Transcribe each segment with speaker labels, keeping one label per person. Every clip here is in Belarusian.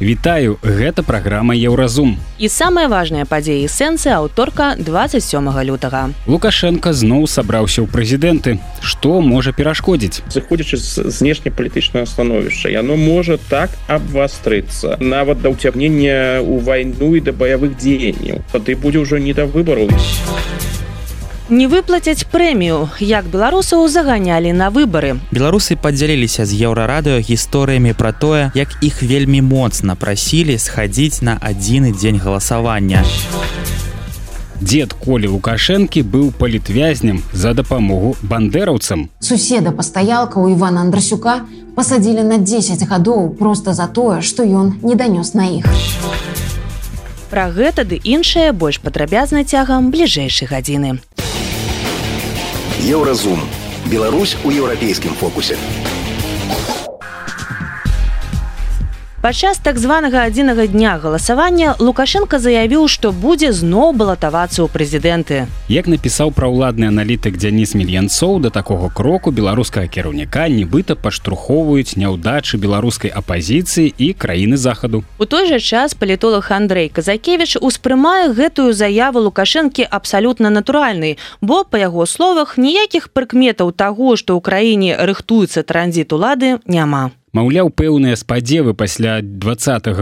Speaker 1: Вітаю, гэта праграма Еўразум.
Speaker 2: І самая важная падзея сэнсы аўторка 27 лютага.
Speaker 1: Лукашенко зноў сабраўся ў прэзідэнты. Што можа перашкодзіць?
Speaker 3: Заходзячы з знешнепалітычнага становішча, яно можа так абвастрыцца нават да ўцягнення ў вайну і да баявых дзеянняў. Тады будзе ўжо не да выбараў
Speaker 2: не выплацяць прэмію як беларусаў заганялі на выбары.
Speaker 4: Беларусы падзяліліся з еўрарадыо гісторыямі пра тое як іх вельмі моцна прасілі схадзіць на адзіны дзень галасавання.
Speaker 1: Дед колі лукашэнкі быў палітвязнем за дапамогу бандераўцам
Speaker 5: суседа пастаялка у ивана андрасюка пасадзілі на 10 гадоў просто за тое што ён не данёс на іх.
Speaker 2: Пра гэта ды іншае больш падрабязна цягам бліжэйшай гадзіны.
Speaker 6: Еўразум. Беларусь у еўрапейскім фокусе.
Speaker 2: Падчас так званага адзінага дня галасавання Лукашенко заявіў, што будзе зноў балатавацца ў прэзідэнты.
Speaker 1: Як напісаў праўладны аналітык Дзяніс мільянцоў да такога кроку беларускага кіраўніка нібыта паштурхоўваюць няўдачы беларускай апазіцыі і краіны захаду.
Speaker 2: У той жа час палітолог Андрей Казакевич успрымае гэтую заяву Лукашэнкі абсалютна натуральнай, бо па яго словах ніякіх прыкметаў таго, што ў краіне рыхтуецца транзіт улады няма.
Speaker 1: Маўляў, пэўныя спадзевы пасля два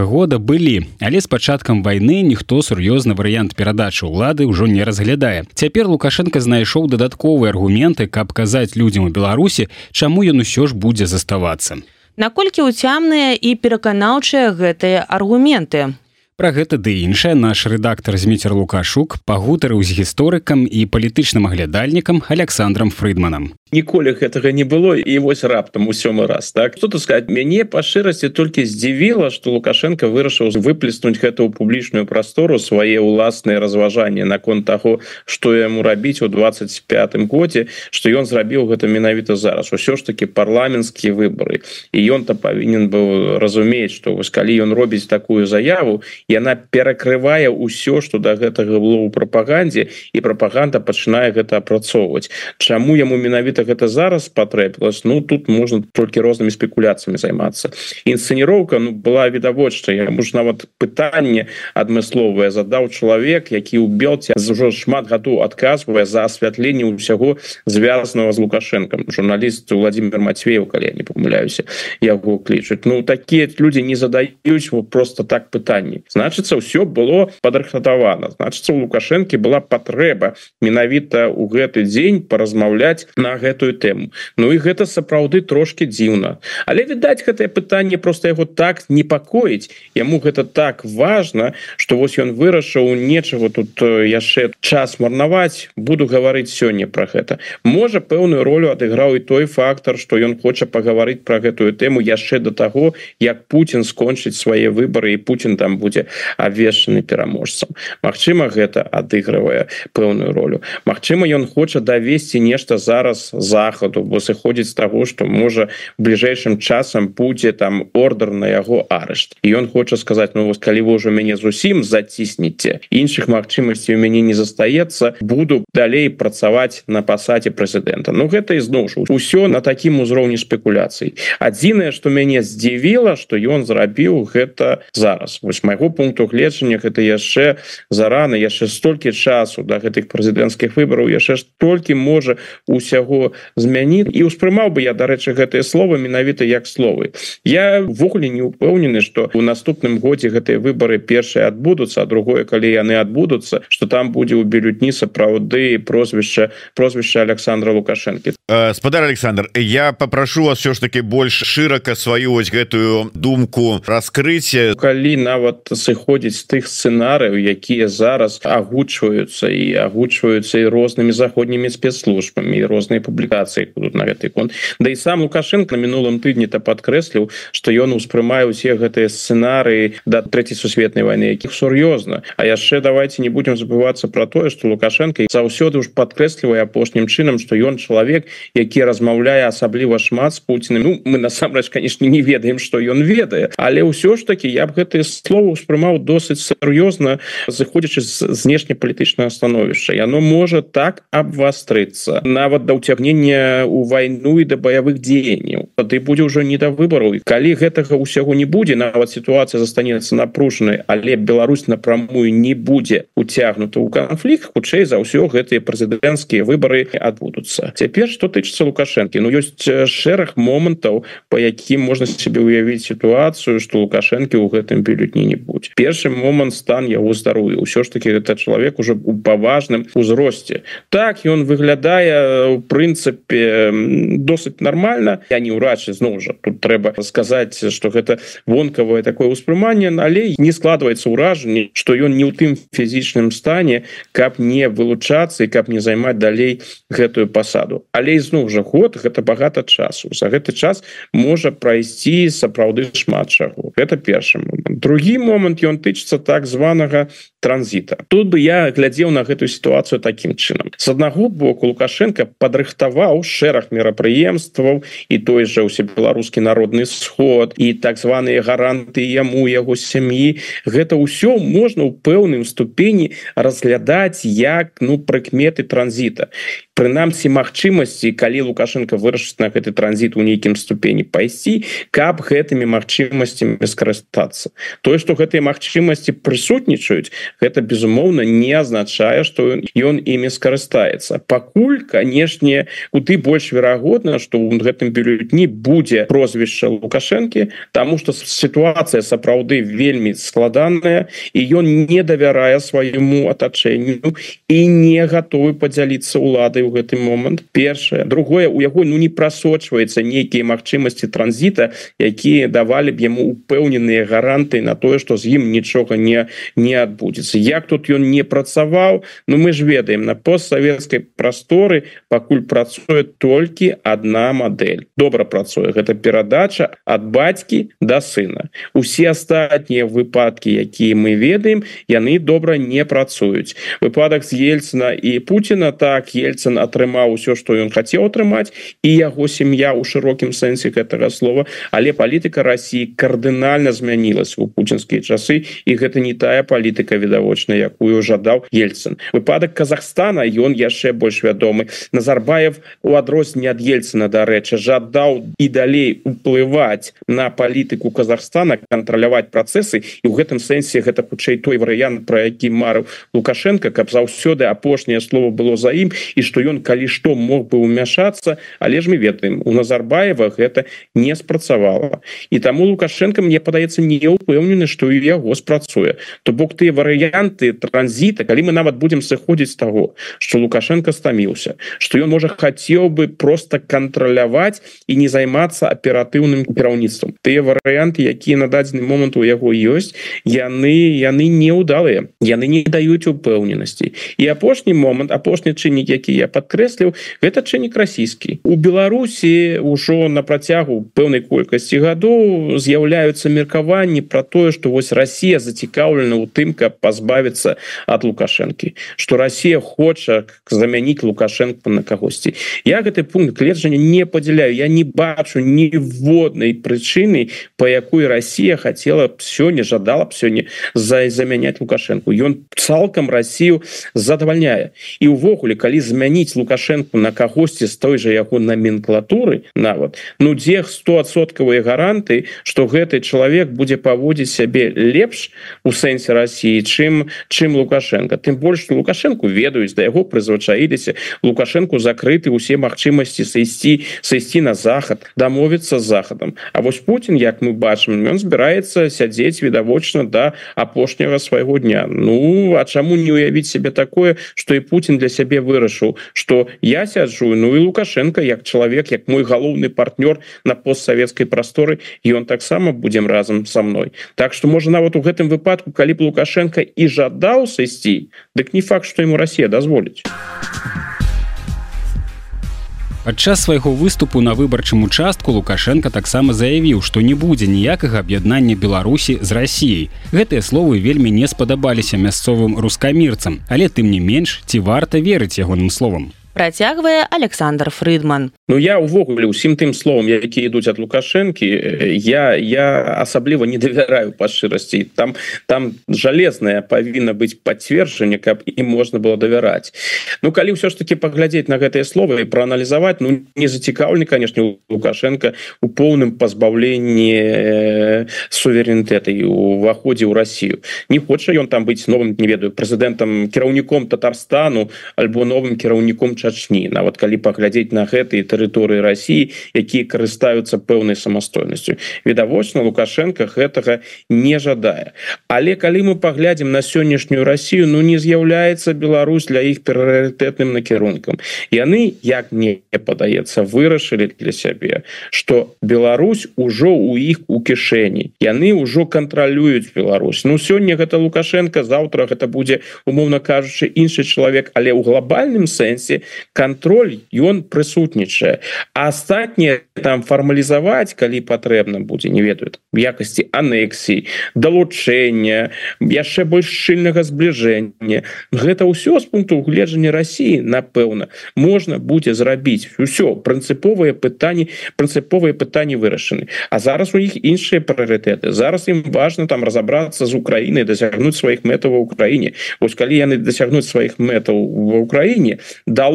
Speaker 1: года былі, але з пачаткам вайны ніхто сур'ёзны варыянт перадачы ўлады ўжо не разглядае. Цяпер Лукашенко знайшоў дадатковыя аргументы, каб казаць людзям у Беларусі, чаму ён усё ж будзе заставацца.
Speaker 2: Наколькі ўцямныя і пераканаўчыя гэтыя аргументы.
Speaker 1: Пра гэта ды іншае наш рэдактар зміцер Лукашук пагутарыў з гісторыкам і палітычным аглядальнікам Александром Фрыдманам.
Speaker 3: Ніколі гэтага не было і вось раптам у сёмы раз так? Что тут сказать мяне па шчырасці толькі здзівіла что лукашенко вырашыў выплеснуць гэта ў публічную прастору свае ўласныя разважанні наконт таго что яму рабіць у 25 годзе что ён зрабіў гэта менавіта зараз. Усё ж таки парламенцкія выборы і ён-то павінен быў разумець что вось калі ён робіць такую заяву яна перакрывае ўсё что до да гэтага было ў прапагандзе і прапаганда пачынае гэта апрацоўваць. Чаму яму менавіта гэта зараз патрэбілась Ну тут можна толькі рознымі спекуляцыямі займацца. Інсцэніроўка ну, была відавочча я муж нават пытанне адмысловае задаў чалавек які ў белце ўжо шмат гадоў адказвае за асвятленне ўсяго звязанага з лукашэнкам. Журналіст владимир Матвеев калі я не памыляюся яго клічуць. Ну такія людзі не задаюць просто так пытанні значыцца ўсё было падрыхтавана значыцца у лукашэнкі была патрэба менавіта у гэты дзень паразмаўляць на гэтую тэму. Ну і гэта сапраўды трошки дзіўна. Але відаць гэтае пытанне просто яго так непакоіць. Яму гэта так важно что вось ён вырашыў нечаго тут яшчэ час марнаваць. Буду гаварыць сёння про гэта. Можа пэўную ролю адыграў і той фактор что ён хоча пагаварыць про гэтую тэму яшчэ до таго як Путін скончыць свае выборы і Путін там будзе абвешчаны пераможцам. Мачыма гэта адыгрывае пэўную ролю. Мачыма ён хоча давесці нешта зараз захаду бо сыходзіць з таго что можа бліжэйшым часам будзе там ордер на яго арышт. І ён хоча сказаць ну вось калі вы ўжо мяне зусім заціснеце іншых магчымасцей у мяне не застаецца буду далей працаваць на пасадзе прэзідэнта Ну гэта ізноў жа усё на такім узроўні спекуляцый. Адзінае что мяне здзівіла что ён зрабіў гэта зараз. Вось майго пункту гледжання гэта яшчэ зарана яшчэ столькі часу да гэтых прэзідэнцкіх выбараў яшчэ толькі можа усяго змяніць. І ўспрымаў бы я дарэчы гэтыя словы менавіта як словы. Я ввогуле не упэўнены что у наступным годзе гэтыя выборы першыя адбудуцца а другое калі яны адбудуцца что там будзе у бюллетні сапраўды прозвішча прозвішча Александра лукашэнкі.
Speaker 7: Э, спадар Александр я попрошу вас все ж таки больш шырака сваю ось гэтую думку раскрыцця
Speaker 3: калі нават сыходзіць з тых сцэнарыяў якія зараз агучваюцца і агучваюцца і рознымі заходнімі спецслужбамі і розныя публікацыі будут на гэты кон Да і сам лукашенко на мінулым тыдні то падкрэсліў что ён успрымае усе гэтыя сцэнарыі да трэцяй сусветнай войны якіх сур'ёзна. А яшчэ давайте не будем забывацца про тое что лукашенко заўсёды уж падкрэслівае апошнім чынам что ён чалавек які размаўляе асабліва шмат с Путиным Ну мы насамрэч конечно не ведаем что ён ведае але ўсё ж таки я б гэтые слова успрымаю успрымаў досыць сур'ёзна заходзячы з знешнепалітычнага становішча. Яно можа так абвастрыцца нават да ўцягнення у вайну і да баявых дзеянняў. Тады будзе ўжо не да выбараў. І калі гэтага ўсяго не будзе нават сітуацыя застанецца напружанай але Беларусь напрамую не будзе уцягнута ў канфлікт хутчэй за ўсё гэтыя прэзідэнцкія выбары адбудуцца. Цяпер што тычыцца лукашэнкі? Ну ёсць шэраг момантаў по якім можна себе уявіць сітуацыю что лукашэнкі ў гэтым бюлетні не будзе першы момант стан яго здароўя ўсё ж таки это чалавек уже у паважным узросце так ён выглядае у прынцыпе досыць нормально. Я не ўрач зноў жа тут трэба сказаць что гэта вонкавае такое ўспрыманне але не складваецца ўражанне что ён не ў тым фізічным стане каб не вылучацца і каб не займаць далей гэтую пасаду. Але ізноў жа год гэта багата часу. За гэты час можа прайсці сапраўды шмат чаго. Это першы момант. Другі момант ён тычыцца так званага транзіта. Тут бы я глядзеў на гэтую сітуацыю таким чынам. С аднаго боку лукашенко падрыхтаваў шэраг мерапрыемстваў і той жа ўсе беларускі народны сход і так званыя гаранты яму яго сям'і. Гэта ўсё можна ў пэўным ступені разглядаць як ну прыкметы транзіта. Прынамсі магчымасці калі лукашенко вырашыць на гэты транзит у нейкім ступені пайсці каб гэтымі магчымасцямі скарыстацца. Тое что гэтыя магчымасці прысутнічаюць гэта безумоўна не азначае что ён імі скарыстаецца. Пакуль канешне куды больш верагодна что у гэтым бюлетні будзе прозвішча лукашэнкі тому что сітуацыя сапраўды вельмі складаная і ён не давярае свайму атачэнню і не готовы подзяліцца уладай у гэты момант. Першае. Другое у яго ну не прасочваецца нейкія магчымасці транзіта якія давалі б яму упэўненыя гаранты на тое что з ім нічога не не адбудзецца як тут ён не працаваў Ну мы ж ведаем на постсавецкай прасторы пакуль працуе толькі одна модель. Добра працуе. Гэта перадача ад бацькі да сына. Усе астатнія выпадки якія мы ведаем яны добра не працуюць. Выпадак з ельцина і Путина так ельцин атрымаў усё что ён хацеў атрымаць і яго сям'я у шырокім сэнсе гэтага слова. Але палітыка Росіі кардынальна змянілась у пуцінскія часы і гэта не тая палітыка відавочна якую жадаў ельцин. Выпадак Казахстана ён яшчэ больш вядомы. Назарбаев у адрозне ад ельцина дарэчы жадаў і далей уплываць на палітыку Казахстана кантраляваць працэсы і ў гэтым сэнсе гэта хутчэй той варыянт про які марыў лукашенко каб заўсёды апошняе слово было за ім і что ён калі што мог бы умяшацца але ж мы ведаем у Назарбаева гэта не спрацавала. І таму лукашенко мне падаецца не упэўнены что і яго спрацуе. То бок тыя варыянты транзіта калі мы нават будемм сыходзіць з таго что лукашенко стаміўся что ён можа хацеў бы просто кантраляваць і не займацца аператыўным кіраўніцтвам. Тыя варыянты якія на дадзены момант у яго ёсць яны яны неудалыя яны не даюць упэўненасці. І апошні момант апошні чыннік які я подкрэсліў гэта чыннік расійскі. У беларусі ўжо на працягу пэўнай колькасці гадоў з'яўляюцца меркаванні про тое что вось Россия зацікаўлена у тым каб пазбавіцца от лукашэнкі что Россия хоча замяніць лукашенко на кагосьці я гэты пункт кледжання не падзяляю я не бачу ніводнай прычыны по якой Россия хотела б сёння жадала б сёння за замяняць лукашенко. Ён цалкам Россию задавальняе і увогуле калі змяніць лукашенко на кагосьці з той жа яго номенклатуры нават ну дзе стосоткавыя гаранты что гэты чалавек будзе паводзіць сябе лепш у сэнсе Росіі чым чым лукашенко. Тым больш что лукашенко ведаюць да яго прызвычаіліся. Лукашенко закрыты усе магчымасці сысці сысці на захад дамовіцца захадам. А вось Путін як мы бачым ён збіраецца сядзець відавочна да апошняга свайго дня. Ну а чаму не уявіць себе такое что і Путін для сябе вырашыў что я сяджу Ну і лукашенко як чалавек як мой галоўны партнёр на постсавецкай прасторы ён таксама будем разам со мной. Так что можа нават у гэтым выпадку калі б лукашенко і жадаў сысці дык не факт что ему Россия дазволіць
Speaker 1: падчас свайго выступу на выбарчым участку лукашенко таксама заявіў што не будзе ніякага аб'яднання беларусі з рассіяй гэтыя словы вельмі не спадабаліся мясцовым рускамірцам. Але тым не менш ці варта верыць ягоным словам
Speaker 2: працягвае александр фрыдман
Speaker 3: Ну я увогуле усім тым словам які ідуць ад лукашэнкі. Я я асабліва не давяраю па шчырасці там там жалезная павінна быць пацверджанне каб і можна было давяраць Ну калі ўсё ж таки паглядзець на гэтыя словы і прааналізаваць ну не зацікаўлены конечно лукашенко у поўным пазбаўленні суверэнітэта і уваходзе ў Россию не хоча ён там быць новым не ведаю прэзідэнтам кіраўніком татарстану альбо новым кіраўніком чачні нават калі паглядзець на гэтые тэрыторыі России якія карыстаюцца пэўнай самастойнасцю. Відавочна лукашенко гэтага не жадае. Але калі мы паглядзім на сённяшнюю Россию ну не з'яўляецца Беларусь для іх прыоритетным накірункам. Яны як мне падаецца вырашылі для сябе что Беларусь ужо у іх у кішэні. Яны ўжо кантралююць Беларусь. Ну сёння гэта лукашенко завтра гэта будзе умоўно кажучы іншы чалавек. Але ў глобальным сэнсе контроль ён прысутнічае а астатніе там фармалізаваць калі патрэбна будзе не ведаюць якасці анексій далучэння яшчэ больш шчыльнага збліжэння гэта ўсё з пункту угледжання Росіі напэўна можна будзе зрабіць. Ўсё прынцыповыя пытанні прынцыповыя пытанні вырашаны А зараз у іх іншыя прыоритеты. Зараз ім важно там разобрацца з Украінай дасягнуць сваіх мэтаў в Украіне Вось калі яны дасягнуць сваіх мэтаў в Украіне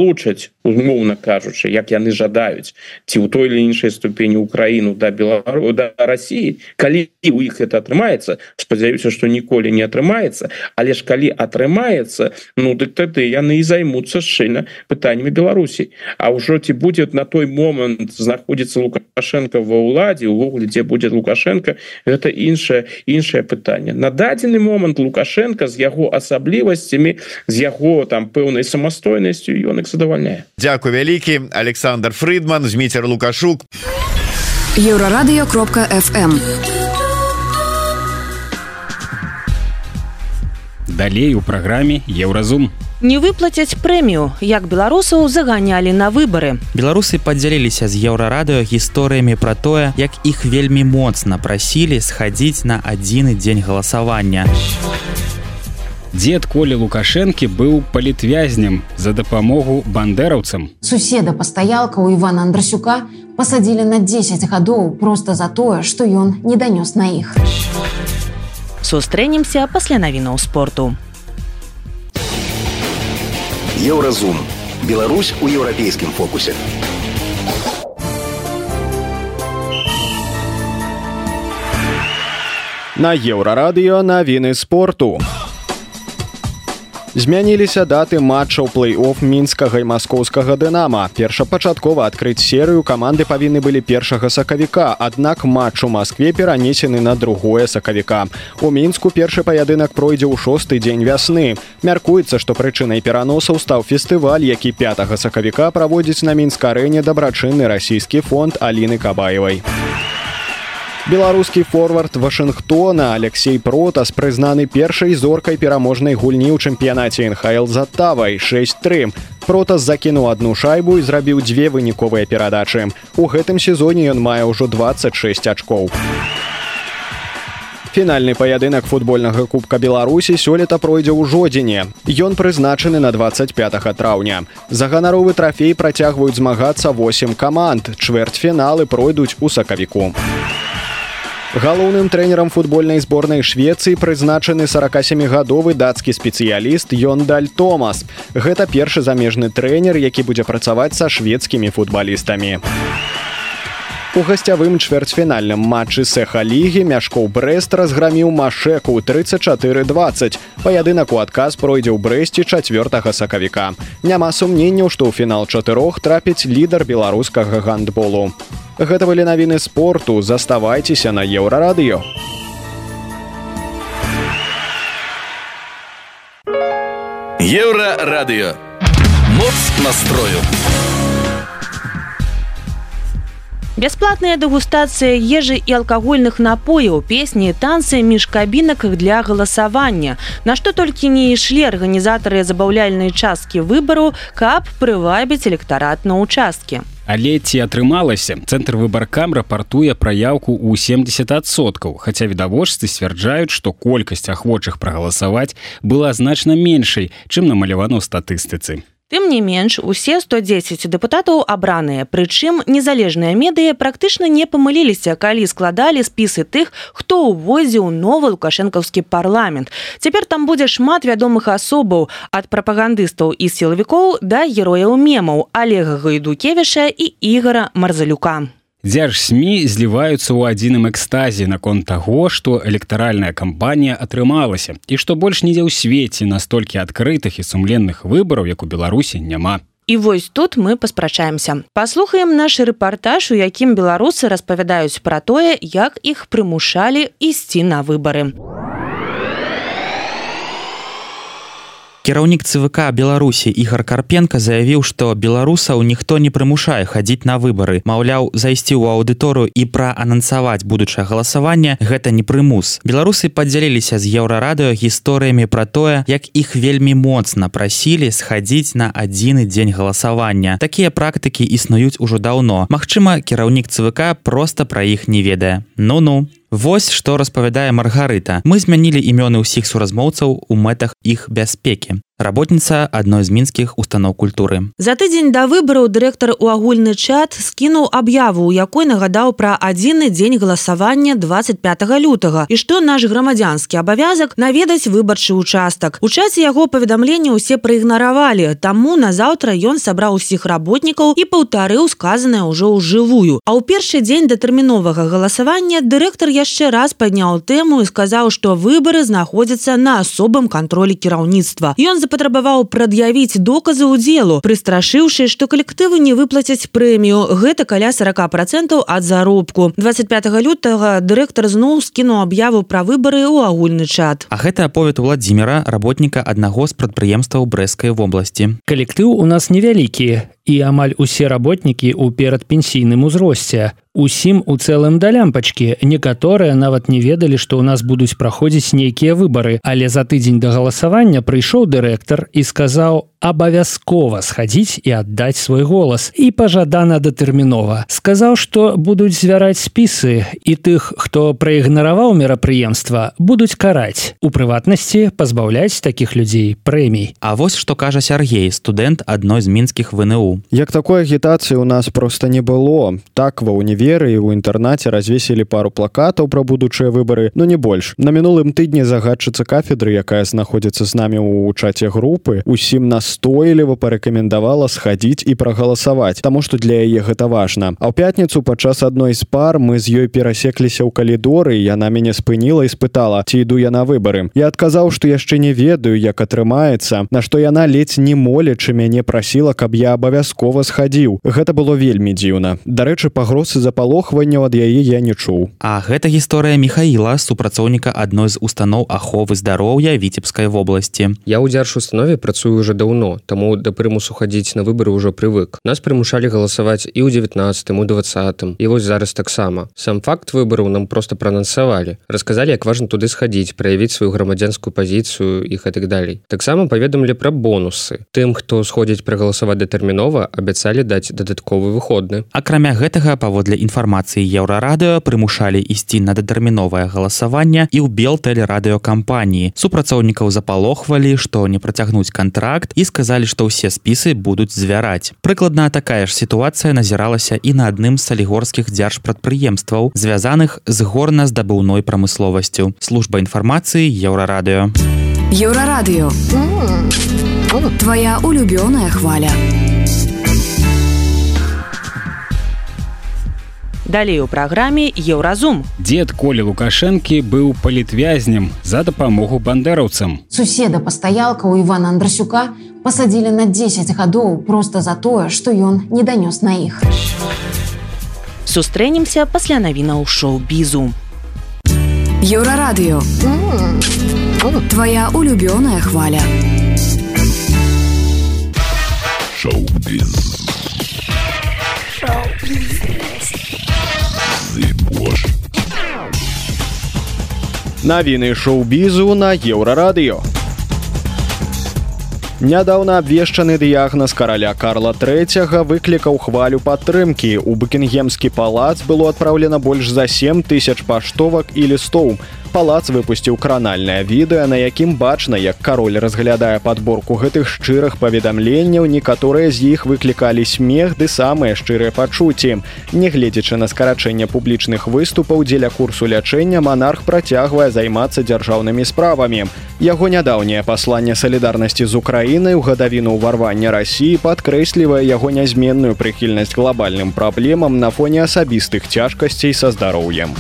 Speaker 3: далучаць умоўна кажучы як яны жадаюць ці ў той или іншай ступені Украіну да Белару да России калі у іх это атрымаецца спадзяюся что ніколі не атрымаецца але ж калі атрымаецца ну дык тады яны і займуцца шчыльна пытаннями Беларусі. А ўжо ці будзе на той момант знаходзіцца лукашенко ва ўладзе увогуле дзе будзе лукашенко гэта іншае іншае пытанне. На дадзены момант лукашенко з яго асаблівасцямі з яго там пэўнай самастойнасцю ён іх задавальняе
Speaker 7: Дякую вялікі. Александр Фридман зміцер лукашук.
Speaker 8: Еўрарадыё кропка FM
Speaker 1: далей у праграме еўразум.
Speaker 2: Не выплацяць прэмію як беларусаў заганялі на выбары.
Speaker 4: Беларусы падзяліліся з еўрарадыё гісторыямі пра тое як іх вельмі моцна прасілі схадзіць на адзіны дзень галасавання
Speaker 1: дзед колі лукашэнкі быў палітвязнем за дапамогу бандераўцам
Speaker 5: суседа пастаялка у ивана андрасюка пасадзілі на 10 гадоў просто за тое што ён не данёс на іх
Speaker 2: сустрэнемся пасля навінаў спорту
Speaker 6: Еўразум. Беларусь у еўрапейскім фокусе.
Speaker 9: На еўрарадыё навіны спорту. Змяніліся даты матчаў плэй-офф мінскага і маскоўскага дынама. Першапачаткова адкрыць серыю каманды павінны былі першага сакавіка, аднак матч у Маскве перанесены на другое сакавіка. У мінску першы паядынак пройдзе ў шосты дзень вясны. Мяркуецца, што прычынай пераносаў стаў фестываль, які пятага сакавіка праводзіць на мінска-арэне дабрачынны расійскі фонд Аліны Кабаевай. Беларускі форвард Вашынгтона Алексей Протас прызнаны першай зоркай пераможнай гульні ў чэмпіянаце НХл за тавай 6-3. Протас закінуў адну шайбу і зрабіў дзве выніковыя перадачы. У гэтым сезоне ён мае ўжо 26 ачкоў. Фінальны паядынак футбольнага кубка Беларусі сёлета пройдзе ў жодзіне. Ён прызначаны на 25 траўня. За ганаровы трафей працягваюць змагацца 8 каманд. Чвэрцьфіналы пройдуць у сакавіку. Галоўным трэнерам футбольнай зборнай Швецыі прызначаны 47гадовы дацкі спецыяліст Йондаль Томас. Гэта першы замежны трэнер, які будзе працаваць са шведскімі футбалістамі. У гасцявым чвэрцьфінальным матчы сэха лігі мяшкоў брест разграміў машеку 34-20. Паядынак у адказ пройдзе ў брэсці чацвёртага сакавіка. Няма сумненняў, што ў фінал чатырох трапіць лідар беларускага гандболу. Гэта былі навіны спорту, заставайцеся на еўрарадыё.
Speaker 6: Еўрарадыё. Моц настрою.
Speaker 2: Бясплатная дэгустацыя ежы і алкагольных напояў песні танцы між кабінак для галасавання. На што толькі не ішлі арганізатары забаўляльнай часткі выбару каб прывабіць электарат на участке
Speaker 1: Але ці атрымалася? Цэнтр выбаркам рапартуе праяўку ў 70соткаў хаця відавочцы сцвярджаюць што колькасць ахвочых прагаласаваць была значна меншай чым намалявана ў статыстыцы
Speaker 2: Тым не менш усе 110 дэпутатаў абраныя. Прычым незалежныя медыі практычна не памыліліся калі складалі спісы тых хто ўвозіў новы лукашэнкаўскі парламент. Цяпер там будзе шмат вядомых асобаў ад прапагандыстаў і сілавікоў да герояў мемаў олега гайдукевіша і ігора марзалюка
Speaker 1: Дзярж СМі зліваюцца ў адзіным экстазе наконт таго, што электаральная кампанія атрымалася і што больш нідзе ў свеце настолькі адкрытых і сумленных выбараў, як у Беларусі няма.
Speaker 2: І вось тут мы паспрачаемся. Паслухаем наш рэпартаж, у якім беларусы распавядаюць пра тое, як іх прымушалі ісці на выбары.
Speaker 4: Кіраўнік ЦВК Беларусі Ігар Карпенко заявіў, што беларусаў ніхто не прымушае хадзіць на выбары. Маўляў, зайсці ў аўдыторыю і праанансаваць будучае галасаванне гэта не прымус. Беларусы падзяліліся з еўрарадыё гісторыямі пра тое, як іх вельмі моцна прасілі схадзіць на адзіны дзень галасавання. Такія практыкі існуюць ужо даўно. Магчыма, кіраўнік ЦВК проста пра іх не ведае. Ну-ну. Вось што распавядае Маргарыта. Мы змянілі імёны ўсіх суразмоўцаў у мэтах іх бяспекі работніца адной з мінскіх устаноў культуры.
Speaker 2: За тыдзень да выбараў дырэктар у агульны чат скінуў аб'яву у якой нагадаў пра адзіны дзень галасавання 25 лютага і што наш грамадзянскі абавязак наведаць выбарчы участак. У часе яго паведамлення ўсе праігнаравалі таму назаўтра ён сабраў усіх работнікаў і паўтарыў сказанае ўжо ў жывую а ў першы дзень датэрміновага галасавання дырэктар яшчэ раз падняў тэму і сказаў што выбары знаходзяцца на асобым кантролі кіраўніцтва. Ён запатрабаваў прад'явіць доказы ўдзелу прыстрашыўшы што калектывы не выплацяць прэмію. Гэта каля 40 процентаў ад заробку. 25 лютага дырэктар зноў скінуў аб'яву пра выбары ў агульны чат.
Speaker 4: А гэта аповед владимира работніка аднаго з прадпрыемстваў брэскай вобласці.
Speaker 10: Калектыў у нас невялікі і амаль усе работнікі ў перадпенсійным узросце усім у цэлым да лямпачкі. Некаторыя нават не ведалі што ў нас будуць праходзіць нейкія выбары. Але за тыдзень да галасавання прыйшоў дырэктар і сказаў абавязкова схадзіць і аддаць свой голас і пажадана датэрмінова сказаў што будуць звяраць спісы і тых хто праігнараваў мерапрыемства будуць караць у прыватнасці пазбаўляць такіх людзей прэмій
Speaker 4: А вось што кажа Сергей студэнт адной з мінскіх ВНУ.
Speaker 9: Як такой агітацыі у нас просто не было. Так ва універы у інтэрнаце развесілі пару плакатаў пра будучыя выбары но не больш. На мінулым тыдні загадчыца кафедры якая знаходзіцца з намі ў чаце групы усім нас настойліва парэкамендавала схадзіць і прагаласаваць таму што для яе гэта важна. А ў пятніцу падчас адной з пар мы з ёй перасекліся ў калідоры яна мяне спыніла і спытала ці іду я на выбары. Я адказаў што яшчэ не ведаю як атрымаецца на што яна ледзь не молячы мяне прасіла каб я абавязкова схадзіў. Гэта было вельмі дзіўна. Дарэчы пагрозы запалохванняў ад яе я не чуў.
Speaker 4: А гэта гісторыя михаила супрацоўніка адной з устаноў аховы здароўя віцебскай вобласці.
Speaker 11: Я ў дзяржустанове працую уже даўно даўно таму да прымусу хадзіць на выбары ўжо прывык. Нас прымушалі галасаваць і ў 19 у двадцатым і вось зараз таксама. Сам факт выбараў нам просто праанансавалі расказалі як важна туды схадзіць праявіць сваю грамадзянскую пазіцыю і так далей. Таксама паведамлі пра бонусы. Тым хто сходзіць прагаласаваць датэрмінова абяцалі даць дадатковы выходны.
Speaker 4: Акрамя гэтага паводле інфармацыі еўрарадыо прымушалі ісці на датэрміновае галасаванне і ў белтэлерадыёкампаніі. Супрацоўнікаў запалохвалі што не працягнуць контракт і сказалі што ўсе спісы будуць звяраць прыкладна такая ж сітуацыя назіралася і на адным з салігорскіх дзяржпрадпрыемстваў звязаных з горна-здабыўной прамысловасцю. Служба інфармацыі еўрарадыё.
Speaker 8: Еўрарадыё. Твоя улюбёная хваля
Speaker 2: Далей у праграме еўразум.
Speaker 1: Дзед Колі Лукашэнкі быў палітвязнем за дапамогу бандераўцам.
Speaker 5: Суседа пастаялка ў Івана Андрасюка пасадзілі на 10 гадоў проста за тое, што ён не данёс на іх.
Speaker 2: Сустрэнемся пасля навінаў шоу-бізу.
Speaker 8: Еўрарадыё Твоя улюбёная хваля.
Speaker 12: Шоу-біз.
Speaker 9: Навіны шоу-бізу на еўрарадыё. Нядаўна абвешчаны дыягназ караля Карла III выклікаў хвалю падтрымкі. У букінгемскі палац было адпраўлена больш за 7 тысяч паштовак і лістоў. Палац выпусціў кранальнае відэа на якім бачна як кароль разглядае подборку гэтых шчырых паведамленняў некаторыя з іх выклікалі смех ды самыя шчырыя пачуцці. Нягледзячы на скарачэнне публічных выступаў дзеля курсу лячэння монарх працягвае займацца дзяржаўнымі справамі. Яго нядаўняе пасланне салідарнасці з украінай у гадавіну ўварвання рассіі падкрэслівае яго нязменную прыхільнасць глобальным праблемам на фоне асабістых цяжкасцей са здароўем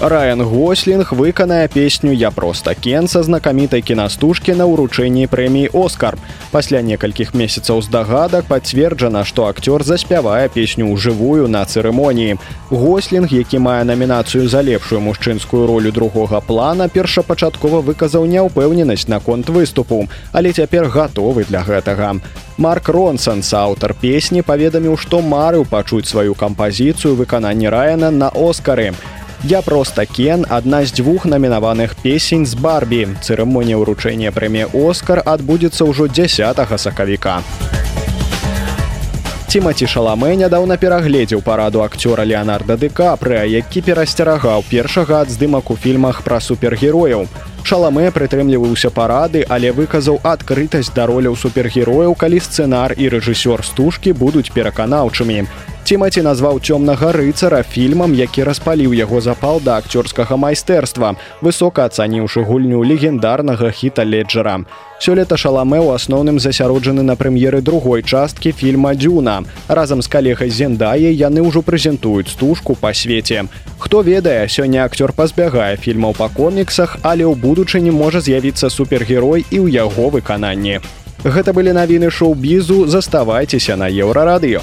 Speaker 9: Райан Гослінг выканае песню я проста кен са знакамітай кінастужкі на ўручэнні прэміі Оскар. Пасля некалькіх месяцаў здагадак пацверджана, што акцёр заспявае песню ў жывую на цырымоніі. Гослінг, які мае намінацыю за лепшую мужчынскую ролю другога плана, першапачаткова выказаў няўпэўненасць наконт выступу, але цяпер гатовы для гэтага. Марк Ронсон, аўтар песні, паведаміў, што марыў пачуць сваю кампазіцыю выкананні Раяна на Оскары. Я проста кен адна з дзвюх намінаваных песень з барбі. Цырымонія ўручэння прэміі Оскар адбудзецца ўжо 10 сакавіка. Тимати шаламе нядаўна перагледзеў параду акцёра Леонарда Дкапры, які перасцерагаў першага ад здымак у фільмах пра супергерояў. Шаламе прытрымліваўся парады, але выказаў адкрытасць да роляў супергерояў, калі сцэнар і рэжысёр стужкі будуць пераканаўчымі. Тимати назваў цёмнага рыцара фільмам, які распаліў яго запал да акцёрскага майстэрства, высока ацаніўшы гульню легендарнага хіта леджера. Сёлета шаламе ў асноўным засяроджаны на прэм'еры другой часткі фільма дзюна. Разам з калегай зендае яны ўжо прэзентуюць стужку па свеце. Хто ведае, сёння акцёр пазбягае фільмаў па коміксах, але ў будучыні можа з'явіцца супергерой і ў яго выкананні. Гэта былі навіны шоу-бізу, заставайцеся на еўрарадыё.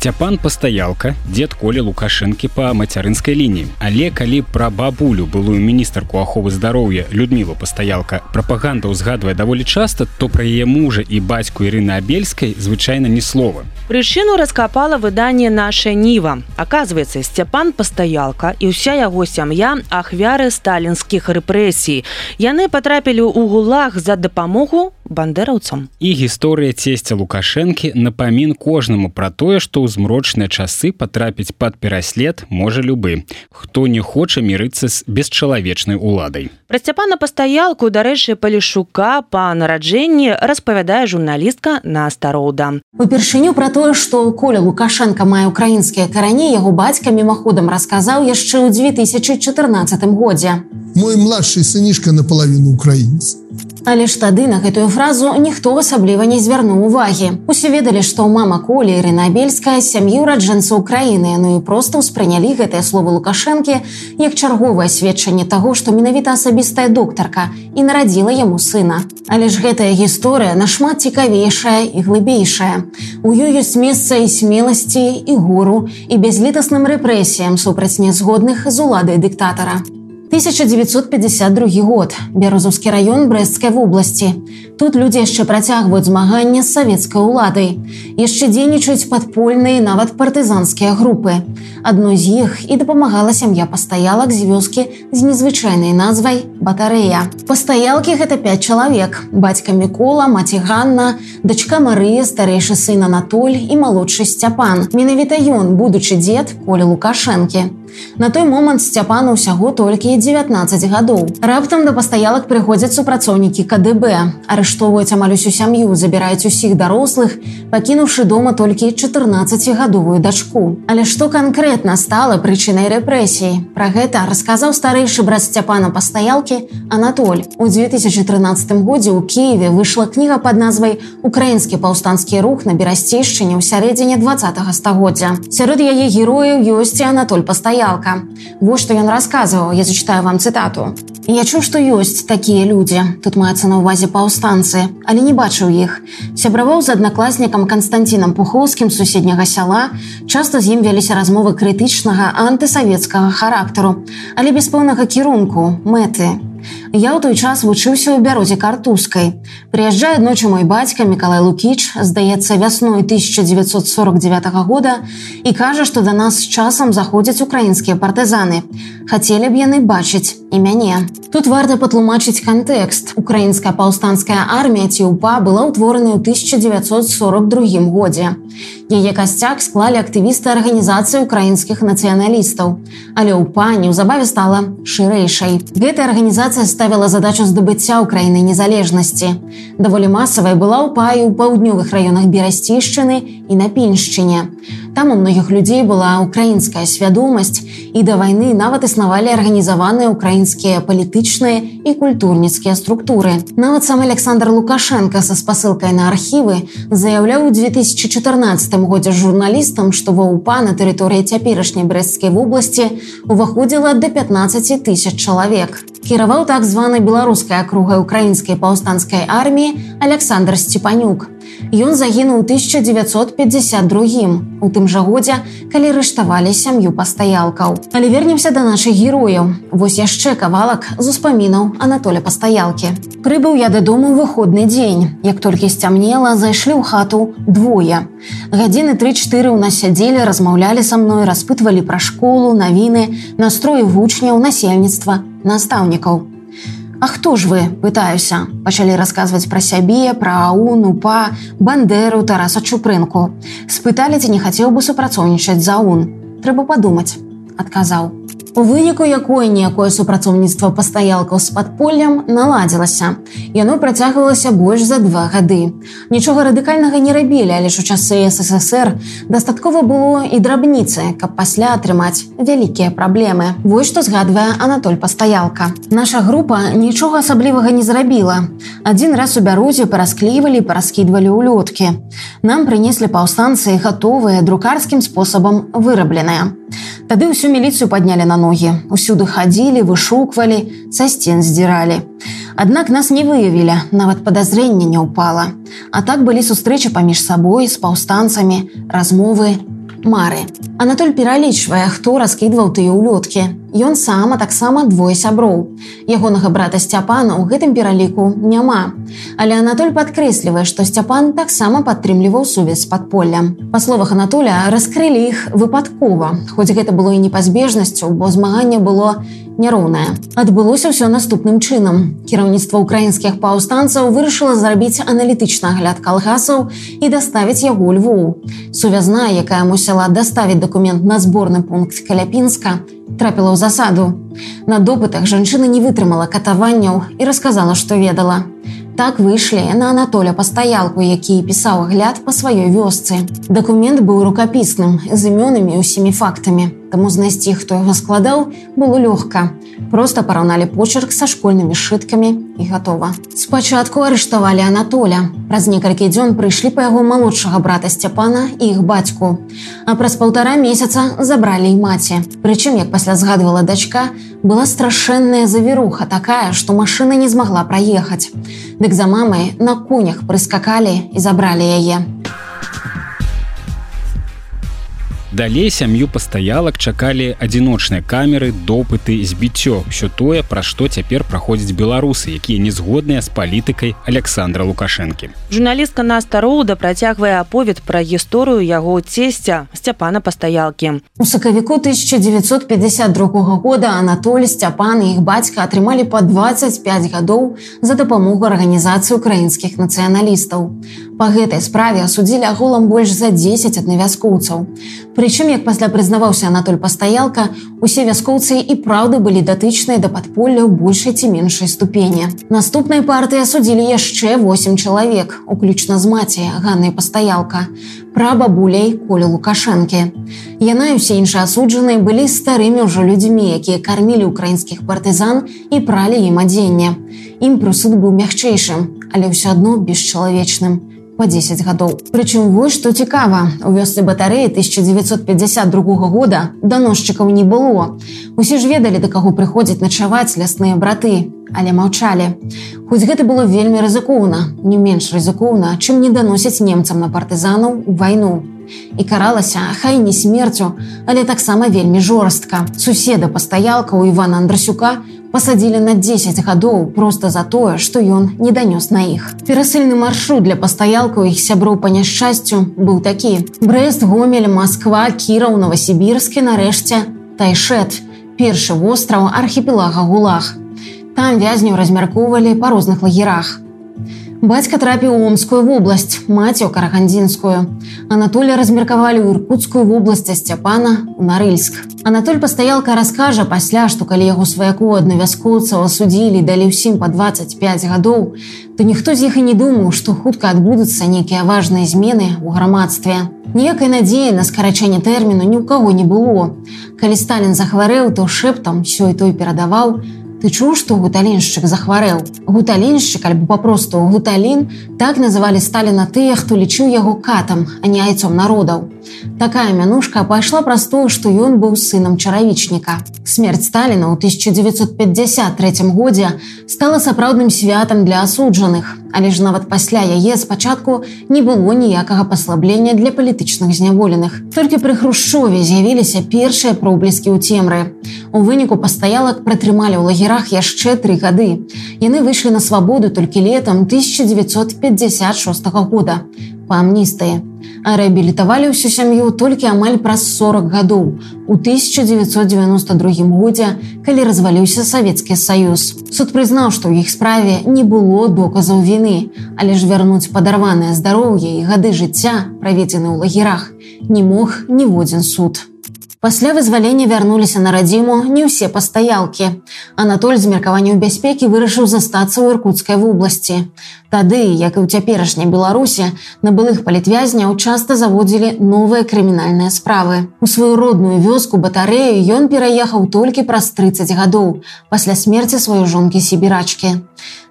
Speaker 1: Сцяпан пастаялка дзед колі лукашэнкі па мацярынскай лініі але калі пра бабулю былую міністарку аховы здароўя людмілу пастаялка прапаганда ўзгадвае даволі часта то пра яе мужа і бацьку ірыны абельскай звычайна ні слова.
Speaker 2: Прычыну раскапала выданне наша ніва оказывается сцяпан пастаялка і ўся яго сям'я ахвяры сталінскіх рэпрэсій яны патрапілі ў гулах за дапамогу бандераўцам
Speaker 1: і гісторыя цесця лукашэнкі напамін кожнаму пра тое што ў змрочныя часы патрапіць пад пераслед можа любы. Хто не хоча мірыцца з бесчалавечнай уладай.
Speaker 2: Пра сцяпана пастаялку дарэчы палішука па нараджэнні распавядае журналістка на староўда
Speaker 5: упершыню пра тое што коля лукашенко мае украінскія карані яго бацька мімаходам расказаў яшчэ ў 2014 годзе.
Speaker 13: Мой младший сынішка наполовину украінец
Speaker 5: Але ж тады на гэтую фразу ніхто асабліва не звярнуў увагі. Усе ведалі, што мама колі Рынабельская сям'і ўраджэнца Украіны, ну і проста ўспрынялі гэтыя словы Лукашэнкі як чарговае сведчанне таго, што менавіта асабістая доктарка і нарадзіла яму сына. Але ж гэтая гісторыя нашмат цікавейшая і глыбейшая. У ёй ёсць месца і смеласці і гору і бязлітасным рэпрэсіям супраць нязгодных з уладай дыктатара. 1952 год. Бярозаўскі раён брэсцкай вобласці тут людзі яшчэ працягваюць змаганне з савецкай уладай яшчэ дзейнічаюць падпольныя нават партызанскія групы адной з іх і дапамагала сям'я пастаялак з вёскі з незвычайнай назвай батарэя пастаялкі гэта 5 чалавек бацька мікола маці Ганна дачка Марыя старэйшы сын Анатоль і малодшы сцяпан менавіта ён будучы дзед поле лукашэнкі На той момант сцяпану ўсяго толькі 19 гадоў. Раптам да пастаялак прыходзяць супрацоўнікі КДБ, арыштоўваюць амаль усю сям'ю, забіраюць усіх дарослых, пакінуўшы дома толькі 14гадовую дачку. Але што канкрэтна стала прычынай рэпрэсіі? Пра гэта расказаў старэйшы брат сцяпана пастаялкі Анатоль. У 2013 годзе ў Киеве выйшла кніга под назвай украінскі паўстанскі рух на берасцейшчыне ў сярэдзіне два стагоддзя. Сярод яе герояў ёсць і Анатоль пастаялка стаялка. Вот што ён расказваў, я зачытаю вам цытату. Я чуў, што ёсць такія людзі. Тут маецца на ўвазе паўстанцы, але не бачыў іх. Сябраваў з аднакласнікам Канстантінам Пухоўскім суседняга сяла. Часта з ім вяліся размовы крытычнага антысавецкага характару, але без пэўнага кірунку, мэты. Я ў той час вучыўся ў бярозе картузскай. Прыязджае аднойчы мой бацька Миколай Лукіч, здаецца вясной 1949 года і кажа, што да нас з часам заходзяць украінскія партызаны. Хацелі б яны бачыць і мяне. Тут варта патлумачыць кантэкст. Украінская паўстанцкая армія ці УПА была ўтворана ў 1942 годзе. Яе касцяк склалі актывісты арганізацыі украінскіх нацыяналістаў. Але УПА неўзабаве стала шырэйшай. Гэтая арганізацыя ставіла задачу здабыцця ўкраіны незалежнасці. Даволі масавай была УПА і ў паўднёвых раёнах берасцішчыны і на піншчыне. Там у многіх людзей была украінская свядомасць і да вайны нават існавалі арганізаваныя украінскія палітычныя і культурніцкія структуры. Нават сам Александр Лукашенко са спасылкай на архівы заяўляў у 2014 годзе журналістам, што ва УПА на тэрыторыі цяперашняй брэсцкай вобласці уваходзіла да 15 тысяч чалавек. Кіраваў так званай беларускай акругай украінскай паўстанцкай арміі Александр Сцепанюк. Ён загінуў 1952 у тым жа годзе, калі рыштавалі сям'ю пастаялкаў. Але вернемся да нашых герояў. Вось яшчэ кавалак з успамінаў Анатоля пастаялкі. Прыбыў я дадому выходны дзень. Як толькі сцямнела, зайшлі ў хату двое. Гадзіны тры-чатыры ў нас сядзелі, размаўлялі са мной, распытвалі пра школу, навіны, настрою вучняў, насельніцтва, настаўнікаў. А хто ж вы пытаюся. Пачалі расказваць пра сябе пра ауну па бандеру тараса чупрынку. Спыталі ці не хацеў бы супрацоўнічаць за ун трэба падумаць адказаў У выніку якое-ніякое супрацоўніцтва пастаялкаў з падполлем наладзілася. Яно працягвалася больш за два гады. Нічога радыкальнага не рабілі, але ж у часы ССР дастаткова было і драбніцы, каб пасля атрымаць вялікія праблемы. Вось што згадвае Анатоль пастаялка. Наша група нічога асаблівага не зрабіла. Адзін раз у бярозе парасклівалі, параскідвалі ўлёткі. Нам прынеслі паўстанцыі гатовыя друкарскім спосабам вырабленыя. Тады ўсю міліцыю паднялі на ногі. Усюды хадзілі, вышуквалі, са сцен здзіралі. Аднак нас не выявілі, нават падазрэнне не ўпала. А так былі сустрэчы паміж сабой з паўстанцамі, размовы, мары. Анатоль пералічвае, хто раскідваў тыя ўлёткі. Ён сам, а таксама двое сяброў. Ягонага брата сцяпана ў гэтым пераліку няма. Але Анатоль падкрэслівае, што сцяпан таксама падтрымліваў сувязь з падполлем. Па словах Анатоля раскрылі іх выпадкова, хоць гэта было і непазбежнасцю, бо змаганне было няроўнае. Адбылося ўсё наступным чынам. Кіраўніцтва украінскіх паўстанцаў вырашыла зрабіць аналітычны агляд калгасаў і даставіць яго львоў. Сувязна, якая мусіла даставіць дакумент на зборны пункт каляпінска, трапіла ў засаду. На допытах жанчына не вытрымала катаванняў і расказала, што ведала. Так выйшлі на Анатоля пастаялку, які пісаў агляд па сваёй вёсцы. Дакумент быў рукапісным з імёнамі ўсімі фактамі. Таму знайсці, хто яго складаў, было лёгка. Просто параўналі почерк са школьнымі шыткамі і гатова. Спачатку арыштавалі Анатоля. Праз некалькі дзён прыйшлі па яго малодшага брата Сцяпана і іх бацьку. А праз паўтара месяца забралі і маці. Прычым, як пасля згадвала дачка, была страшэнная завіруха такая, што машына не змагла праехаць. Дык за мамай на конях прыскакалі і забралі яе.
Speaker 1: Далей сям'ю пастаялак чакалі адзіночныя камеры, допыты, збіццё, ўсё тое, пра што цяпер праходзяць беларусы, якія не згодныя з палітыкай Александра Лукашэнкі.
Speaker 2: Журналістка Наста Роуда працягвае аповед пра гісторыю яго цесця сцяпана пастаялкі.
Speaker 5: У сакавіку 1952 года Анатоль Сцяпан і іх бацька атрымалі па 25 гадоў за дапамогу арганізацыі украінскіх нацыяналістаў. Па гэтай справе асудзілі агулам больш за 10 аднавяскоўцаў. Прычым, як пасля прызнаваўся Анатоль пастаялка, усе вяскоўцы і праўды былі датычныя да падполля ў большай ці меншай ступені. Наступнай партыі асудзілі яшчэ 8 чалавек, уключна з маці ганнай пастаялка, пра бабулей колі лукашэнкі. Яна і усе іншыя асуджаныя былі старымі ўжо людзьмі, якія кармілі украінскіх партызан і пралі ім адзенне. Ім прысуд быў мягчэйшым, але ўсё адно бесчалавечным. 10 гадоў. Прычым вось што цікава, у вёсцы батарэі 1952 года даносчыкаў не было. Усе ж ведалі, да каго прыходзяць начаваць лясныя браты, але маўчалі. Хоць гэта было вельмі рызыкоўна, не менш рызыкоўна, чым не даносяць немцам на партызанаў у вайну. І каралася хай не смерцю, але таксама вельмі жорстка. Суседа пастаялка у Івана Андрасюка пасадзілі на 10 гадоў просто за тое што ён не данёс на іх перасыльны маршрут для пастаялкаў іх сяброў па няшчасцю быў такі брест гомель москва кіраў новосібірскі нарэшце тайшет першы востраў архіпелага гулах. Там вязняў размяркоўвалі па розных лагерах Бацька трапіў омскую вобласць, маці ў карагандзінскую. Анатоля размеркавалі ў іркутскую вобласць сцяпана у Нарыльск. Анатоль пастаялка раскажа пасля, што калі яго сваяку адну вяскоўцаў асудзілі далі ўсім па 25 гадоў, то ніхто з іх і не думаў, што хутка адбудуцца нейкія важныя змены ў грамадстве. Ніякай надзеі на скарачэнне тэрміну ні ў каго не было. Калі Сталін захварэў, то шэптам сёй той перадаваў, Ты чуў, што гуталіншчык захварэў. Гуталіншчык альбо папросту гуталін так называлі Сталіна тыя, хто лічыў яго катам, а не айцом народаў. Такая мянушка пайшла праз тое, што ён быў сынам чаравічніка. Смерць Сталіна ў 1953 годзе стала сапраўдным святам для асуджаных, але ж нават пасля яе спачатку не было ніякага паслаблення для палітычных зняволеных. Толькі пры хрушчове з'явіліся першыя пробліскі ў цемры. У выніку пастаялак пратрымалі ў лагерах яшчэ тры гады. Яны выйшлі на свабоду толькі летам 1956 года па амністыі а рэабілітавалі ўсю сям'ю толькі амаль праз 40 гадоў у 1992 годзе калі разваліўся савецкі саюз суд прызнаў што ў іх справе не было доказаў віны але ж вярнуць падарванае здароўе і гады жыцця праведзены ў лагерах не мог ніводзін суд Пасля вызвалення вярнуліся на радзіму не ўсе пастаялкі. Анатоль з меркаванняў бяспекі вырашыў застацца ў іркутскай вобласці. Тады, як і ў цяперашняй Беларусі, на былых палітвязняў часта заводзілі новыя крымінальныя справы. У сваю родную вёску батарэю ён пераехаў толькі праз 30 гадоў пасля смерці сваёй жонкі сібірачкі.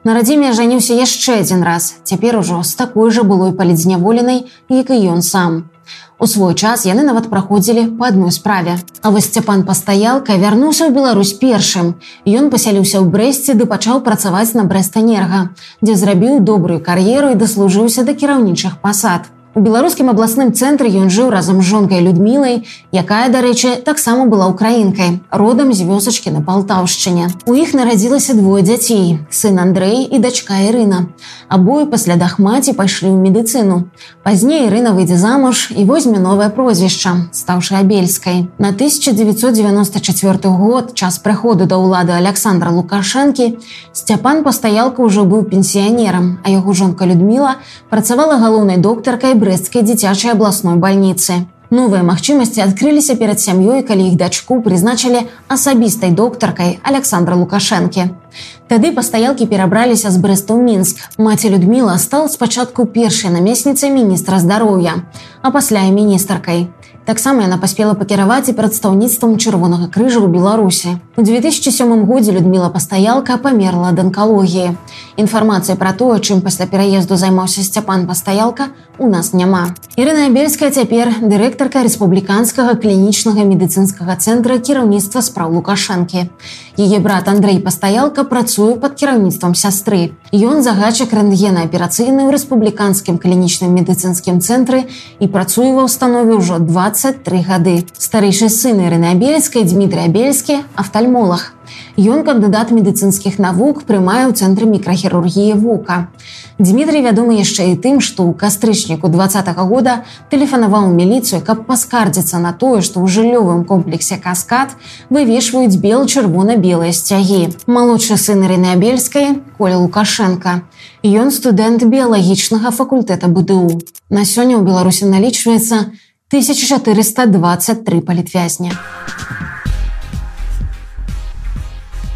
Speaker 5: На радзіме жаніўся яшчэ адзін раз, цяпер ужо з такой жа былой палітзняволенай, як і ён сам. У свой час яны нават праходзілі па адной справе. А вось Сцяпан пастаялка вярнуўся ў Беларусь першым. Ён пасяліўся ў брэсце ды пачаў працаваць на брэстанерга, дзе зрабіў добрую кар'еру і даслужыўся да кіраўнічых пасад. У беларускім абласным цэнтры ён жыў разам з жонкай людмілай, якая, дарэчы, таксама была украінкай, родам з вёсачкі на палтаўшчыне. У іх нарадзілася двое дзяцей, сын Андрэй і дачка Ірына. Абое пасля дахмаці пайшлі ў медыцыну. Пазней Ірына выйдзе замуж і возьме новае прозвішча, стаўшы абельскай. На 1994 год час прыходу да ўлады Александра Лукашэнкі Сцяпан пастаялка ўжо быў пенсіянерам, а яго жонка Людміла працавала галоўнай доктаркай брэсцкай дзіцячай абласной бальніцы. Новыя магчымасці адкрыліся перад сям'ёй, калі іх дачку прызначылі асабістай доктаркай Александра Лукашэнкі. Тады пастаялкі перабраліся з брэста ў мінск. Маці Людміла стала спачатку першай намесніцай міністра здароўя, а пасля і міністркай. Таксама яна паспела пакіраваць і прадстаўніцтвам чырвонага крыжа ў Беларусі. У 2007 годзе Людміла пастаялка памерла ад анкалогіі. Інфармацыя пра тое, чым пасля пераезду займаўся сцяпан пастаялка, у нас няма. Ірына Бельская цяпер дырэктарка рэспубліканскага клінічнага медыцынскага цэнтра кіраўніцтва спраў Лукашэнкі. Яе брат Андрей пастаялка працуе пад кіраўніцтвам сястры. Ён загадчык рэнтгена аперацыйны ў рэспубліканскім клінічным медыцынскім цэнтры і працуе ва ўстанове ўжо 23 гады. Старэйшы сын Ірыны Абельскай Дмітрий Абельскі афтальмолах. Ён кандыдат медыцынскіх навук прымае ў цэнтры мікрахірургіі вука. Дмітрий вядомы яшчэ і тым, што ў кастрычніку два -го года тэлефанаваў міліцыю, каб паскардзіцца на тое, што ў жыллёвым комплексе каскад вывешваюць бел чырвона-белыя сцягі. Малодшы сын Рны Абельскай Коля Лукашенко. Ён студэнт біялагічнага факультэта БДУ. На сёння ў Беларусі налічваецца 1423 палітвязня.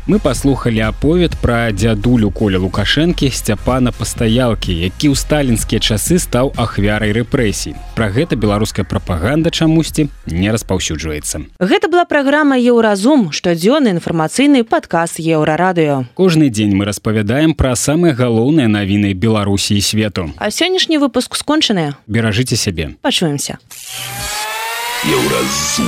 Speaker 1: Мы паслухалі аповед пра дзядулю коля лукашэнкі сцяпана пастаялкі які ў сталінскія часы стаў ахвярай рэпрэсій. Пра гэта беларуская прапаганда чамусьці не распаўсюджваецца.
Speaker 2: Гэта была праграма еўразум штодзённы інфармацыйны падказ еўрарадыё
Speaker 1: Кожны дзень мы распавядаем пра самыя галоўныя навіны беларусі і свету.
Speaker 2: А сённяшні выпуск скончаныя
Speaker 1: беражыце сябе.
Speaker 2: Пачуемся.
Speaker 12: Еўразум